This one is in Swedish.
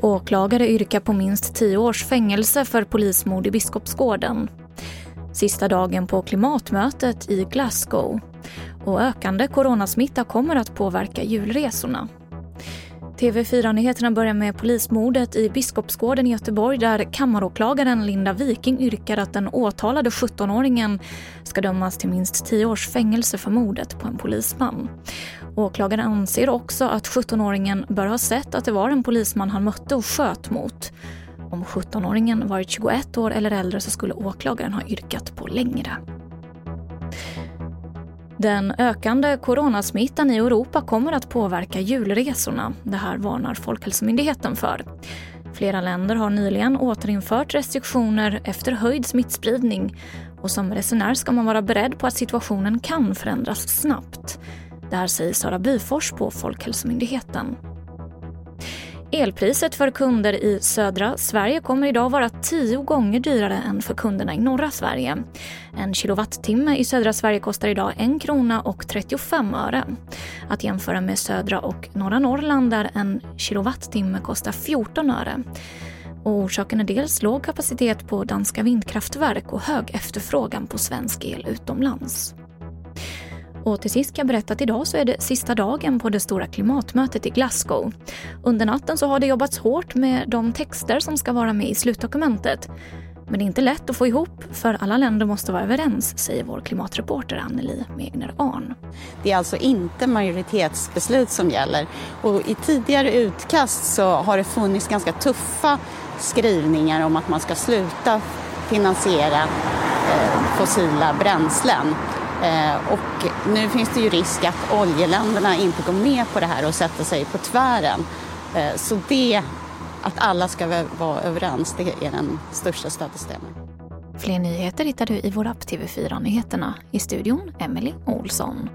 Åklagare yrkar på minst tio års fängelse för polismord i Biskopsgården. Sista dagen på klimatmötet i Glasgow. Och ökande coronasmitta kommer att påverka julresorna. TV4-nyheterna börjar med polismordet i Biskopsgården i Göteborg där kammaråklagaren Linda Viking yrkar att den åtalade 17-åringen ska dömas till minst 10 års fängelse för mordet på en polisman. Åklagaren anser också att 17-åringen bör ha sett att det var en polisman han mötte och sköt mot. Om 17-åringen varit 21 år eller äldre så skulle åklagaren ha yrkat på längre. Den ökande coronasmittan i Europa kommer att påverka julresorna. Det här varnar Folkhälsomyndigheten för. Flera länder har nyligen återinfört restriktioner efter höjd smittspridning och som resenär ska man vara beredd på att situationen kan förändras snabbt. Det här säger Sara Byfors på Folkhälsomyndigheten. Elpriset för kunder i södra Sverige kommer idag vara tio gånger dyrare än för kunderna i norra Sverige. En kilowattimme i södra Sverige kostar idag 1 krona och 35 öre. Att jämföra med södra och norra Norrland där en kilowattimme kostar 14 öre. Och orsaken är dels låg kapacitet på danska vindkraftverk och hög efterfrågan på svensk el utomlands. Och till sist kan jag berätta att idag så är det sista dagen på det stora klimatmötet i Glasgow. Under natten så har det jobbats hårt med de texter som ska vara med i slutdokumentet. Men det är inte lätt att få ihop för alla länder måste vara överens, säger vår klimatreporter Anneli Megner Arn. Det är alltså inte majoritetsbeslut som gäller. Och I tidigare utkast så har det funnits ganska tuffa skrivningar om att man ska sluta finansiera eh, fossila bränslen. Eh, och nu finns det ju risk att oljeländerna inte går med på det här och sätter sig på tvären. Eh, så det, att alla ska vara överens, det är den största stötestenen. Fler nyheter hittar du i vår app TV4 Nyheterna. I studion, Emily Olsson.